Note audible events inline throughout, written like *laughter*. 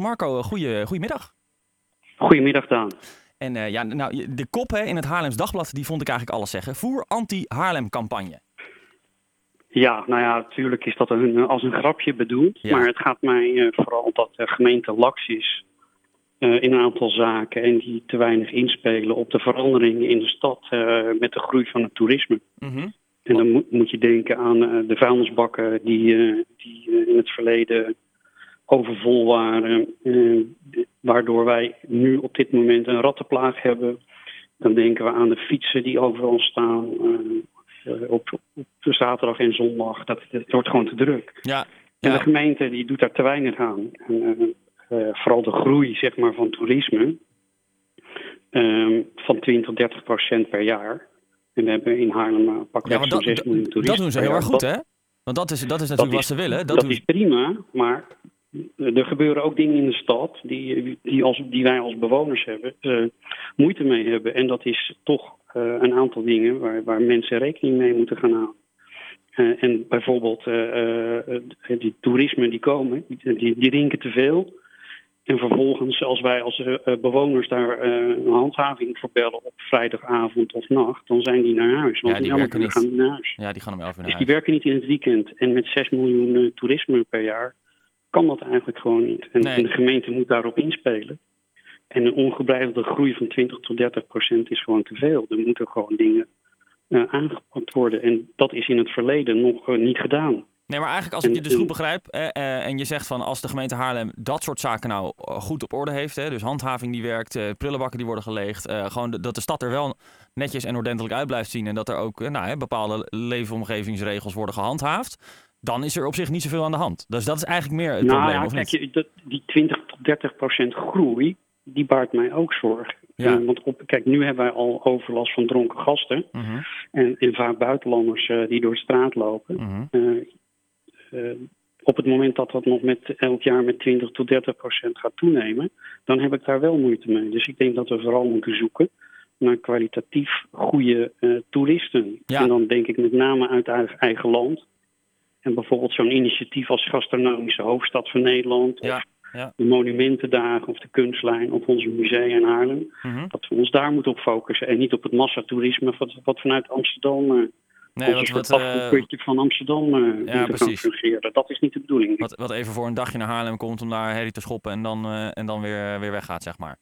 Marco, goeie, goedemiddag. Goedemiddag, Daan. En uh, ja, nou, de kop hè, in het Haarlems Dagblad, die vond ik eigenlijk alles zeggen. Voer anti-Haarlem-campagne. Ja, nou ja, natuurlijk is dat een, als een grapje bedoeld. Ja. Maar het gaat mij uh, vooral dat de gemeente laks is uh, in een aantal zaken. En die te weinig inspelen op de veranderingen in de stad met de groei van het toerisme. Mm -hmm. En dan moet, moet je denken aan de vuilnisbakken die, die in het verleden overvol waren, eh, waardoor wij nu op dit moment een rattenplaag hebben. Dan denken we aan de fietsen die overal staan uh, op, op zaterdag en zondag. Dat, het wordt gewoon te druk. Ja, En de gemeente die doet daar te weinig aan. En, uh, vooral de groei zeg maar, van toerisme van 20 tot 30 procent per jaar. En we hebben in Haarlem pakweg ja, zo'n 6 miljoen toeristen. Dat doen ze heel erg goed, hè? Want dat is, dat is natuurlijk dat wat ze willen. Dat, Dat, doen... is prima, maar er gebeuren ook dingen in de stad die, die, als, die wij als bewoners hebben, uh, moeite mee hebben. En dat is toch uh, een aantal dingen waar, waar mensen rekening mee moeten gaan houden. Uh, en bijvoorbeeld die toerisme die komen, die, die, die rinken te veel. En vervolgens, als wij als bewoners daar een handhaving voor bellen op vrijdagavond of nacht, dan zijn die naar huis. Want Ja, die die gaan naar huis. Ja, die gaan om 11 uur naar Dus die huis. werken niet in het weekend. En met 6 miljoen toerisme per jaar kan dat eigenlijk gewoon niet. En, Nee. en de gemeente moet daarop inspelen. En een ongebreidelde groei van 20 tot 30 procent is gewoon te veel. Er moeten gewoon dingen uh, aangepakt worden. En dat is in het verleden nog uh, niet gedaan. Nee, maar eigenlijk als ik je dus goed begrijp eh, eh, en je zegt van als de gemeente Haarlem dat soort zaken nou eh, goed op orde heeft, hè, dus handhaving die werkt, eh, prullenbakken die worden geleegd, eh, gewoon de- dat de stad er wel netjes en ordentelijk uit blijft zien en dat er ook eh, nou, hè, bepaalde leefomgevingsregels worden gehandhaafd, dan is er op zich niet zoveel aan de hand. Dus dat is eigenlijk meer het nou probleem, ja, of kijk, niet? die 20 tot 30 procent groei, die baart mij ook zorgen. Ja. Eh, want op, kijk, nu hebben wij al overlast van dronken gasten. Mhm, En, en vaak buitenlanders eh, die door de straat lopen. mhm. Eh, op het moment dat dat nog met elk jaar met 20 tot 30 procent gaat toenemen, dan heb ik daar wel moeite mee. Dus ik denk dat we vooral moeten zoeken naar kwalitatief goede toeristen. Ja. En dan denk ik met name uit eigen land. En bijvoorbeeld zo'n initiatief als gastronomische hoofdstad van Nederland, Ja, of ja. de monumentendagen of de kunstlijn of onze musea in Haarlem. Mhm. Dat we ons daar moeten op focussen en niet op het massatoerisme wat, wat vanuit Amsterdam eh Nee, soort eh, afvoerputje van Amsterdam moet gaan precies. fungeren. Dat is niet de bedoeling. wat, wat even voor een dagje naar Haarlem komt om daar herrie te schoppen en dan, eh, en dan weer, weer weggaat, zeg maar.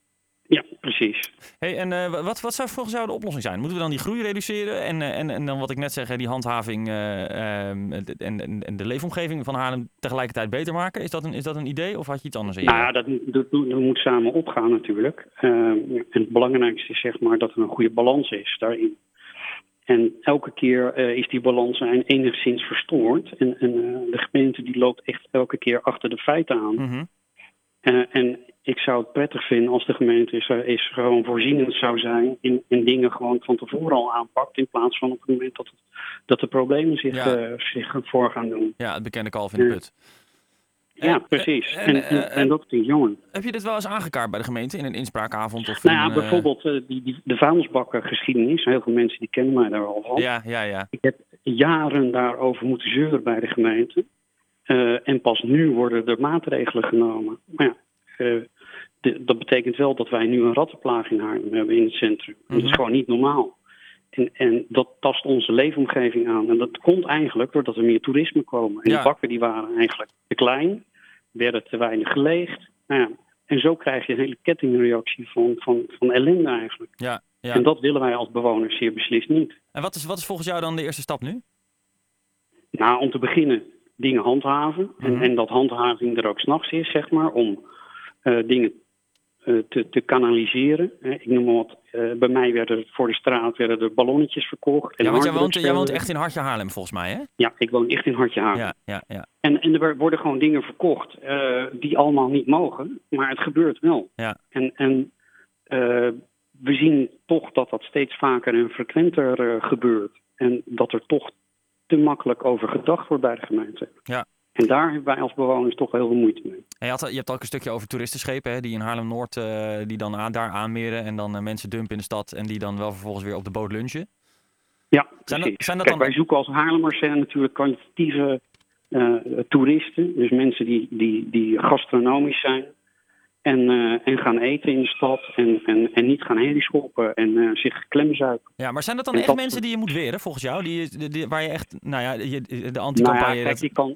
Precies. Hey, en eh, wat, wat zou volgens jou de oplossing zijn? Moeten we dan die groei reduceren? En, eh, en, en dan wat ik net zeg, die handhaving eh, ehm, en, en, en de leefomgeving van Haarlem tegelijkertijd beter maken? Is dat een, is dat een idee of had je iets anders in je? Nou ja, dat, moet- dat, moet- dat moet samen opgaan natuurlijk. Eh, en het belangrijkste is zeg maar dat er een goede balans is daarin. En elke keer is die balans enigszins verstoord. En, en de gemeente die loopt echt elke keer achter de feiten aan. Mhm. En ik zou het prettig vinden als de gemeente is, eh, is gewoon voorzienend zou zijn in, in dingen gewoon van tevoren al aanpakt. In plaats van op het moment dat, het, dat de problemen zich, Ja. eh, zich voor gaan doen. Ja, het bekende kalf in de put. Ja, En- precies. en- En, en- en, en dat ik jammer. Heb je dit wel eens aangekaart bij de gemeente in een inspraakavond? Of Nou ja, een, eh, bijvoorbeeld eh, die, die, de vuilnisbakkengeschiedenis. Heel veel mensen die kennen mij daar al van. Ja, ja, ja. Ik heb jaren daarover moeten zeuren bij de gemeente. Eh, en pas nu worden er maatregelen genomen. Maar ja, eh, betekent wel dat wij nu een rattenplaag in Haarlem hebben in het centrum. En Dat Mhm. is gewoon niet normaal. En, en dat tast onze leefomgeving aan. En dat komt eigenlijk doordat er meer toerisme komen. En Ja. de bakken die waren eigenlijk te klein, werden te weinig geleegd. Nou ja, en zo krijg je een hele kettingreactie van, van, van ellende eigenlijk. ja, ja. En dat willen wij als bewoners zeer beslist niet. En wat is, wat is volgens jou dan de eerste stap nu? Nou, om te beginnen dingen handhaven. Mhm. En, en dat handhaving er ook s'nachts is, zeg maar, om eh, dingen te, te kanaliseren. Eh, ik noem maar wat, eh, bij mij werden voor de straat werden er ballonnetjes verkocht. En Ja, want jij woont, jij echt in Hartje Haarlem volgens mij, hè? Ja, ik woon echt in Hartje Haarlem. Ja, ja, ja. En, en er worden gewoon dingen verkocht eh, die allemaal niet mogen, maar het gebeurt wel. Ja. En, en eh, we zien toch dat dat steeds vaker en frequenter eh, gebeurt. En dat er toch te makkelijk over gedacht wordt bij de gemeente. Ja. En daar hebben wij als bewoners toch heel veel moeite mee. En je, had, je hebt ook een stukje over toeristenschepen, hè, die in Haarlem-Noord eh, die dan aan, daar aanmeren en dan eh, mensen dumpen in de stad en die dan wel vervolgens weer op de boot lunchen. Ja, Zijn dat- zijn dat Kijk, dan- wij zoeken als Haarlemmers zijn natuurlijk kwantitatieve eh, toeristen. Dus mensen die, die, die gastronomisch zijn. En, en gaan eten in de stad en, en, en niet gaan herrie schoppen en zich klemzuipen. Ja, maar zijn dat dan En echt dat- mensen die je moet weren, volgens jou? Die, die, die- waar je echt, nou ja, je, de Nou anticampagne... ja, kijk, dat- kan,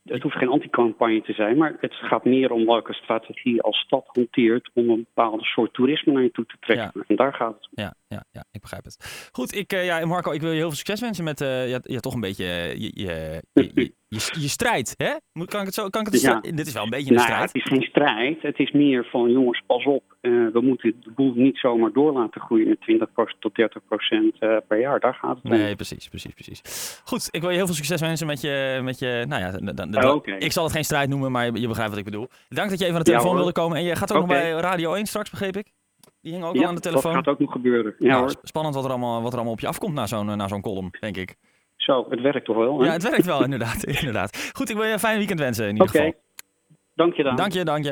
het hoeft geen anticampagne te zijn, maar het gaat meer om welke strategie je als stad hanteert om een bepaalde soort toerisme naar je toe te trekken. En daar gaat het om. Ja, ja, ja, ik begrijp het. Goed, ik, eh, ja, Marco, ik wil je heel veel succes wensen met eh, ja, ja, toch een beetje eh, je, je, je, je, strijd. Hè? Moet- Kan ik het zo? Kan ik het Ja. Dit is wel een beetje een Nou ja, strijd. het is geen strijd. Het is meer van jongens, pas op. we moeten de boel niet zomaar door laten groeien met 20 tot 30 procent per jaar. Daar gaat het om. Nee, precies, precies, precies. Goed, ik wil je heel veel succes wensen met je, met je nou ja, dan- dan- Oké. ik zal het geen strijd noemen, maar je, je begrijpt wat ik bedoel. Dank dat je even aan de telefoon wilde komen. En je gaat ook nog bij Radio 1 straks, begreep ik? Die hing ook al aan de dat telefoon. gaat ook nog gebeuren. Ja, Nou, hoor. spannend wat er, allemaal, wat er allemaal op je afkomt na zo'n, eh, na zo'n column, denk ik. Zo, het werkt toch wel? hè? Ja, het werkt wel, *laughs* inderdaad, inderdaad. Goed, ik wil je een fijn weekend wensen in ieder Oké. geval. Dank je dan. Dank je, dank je.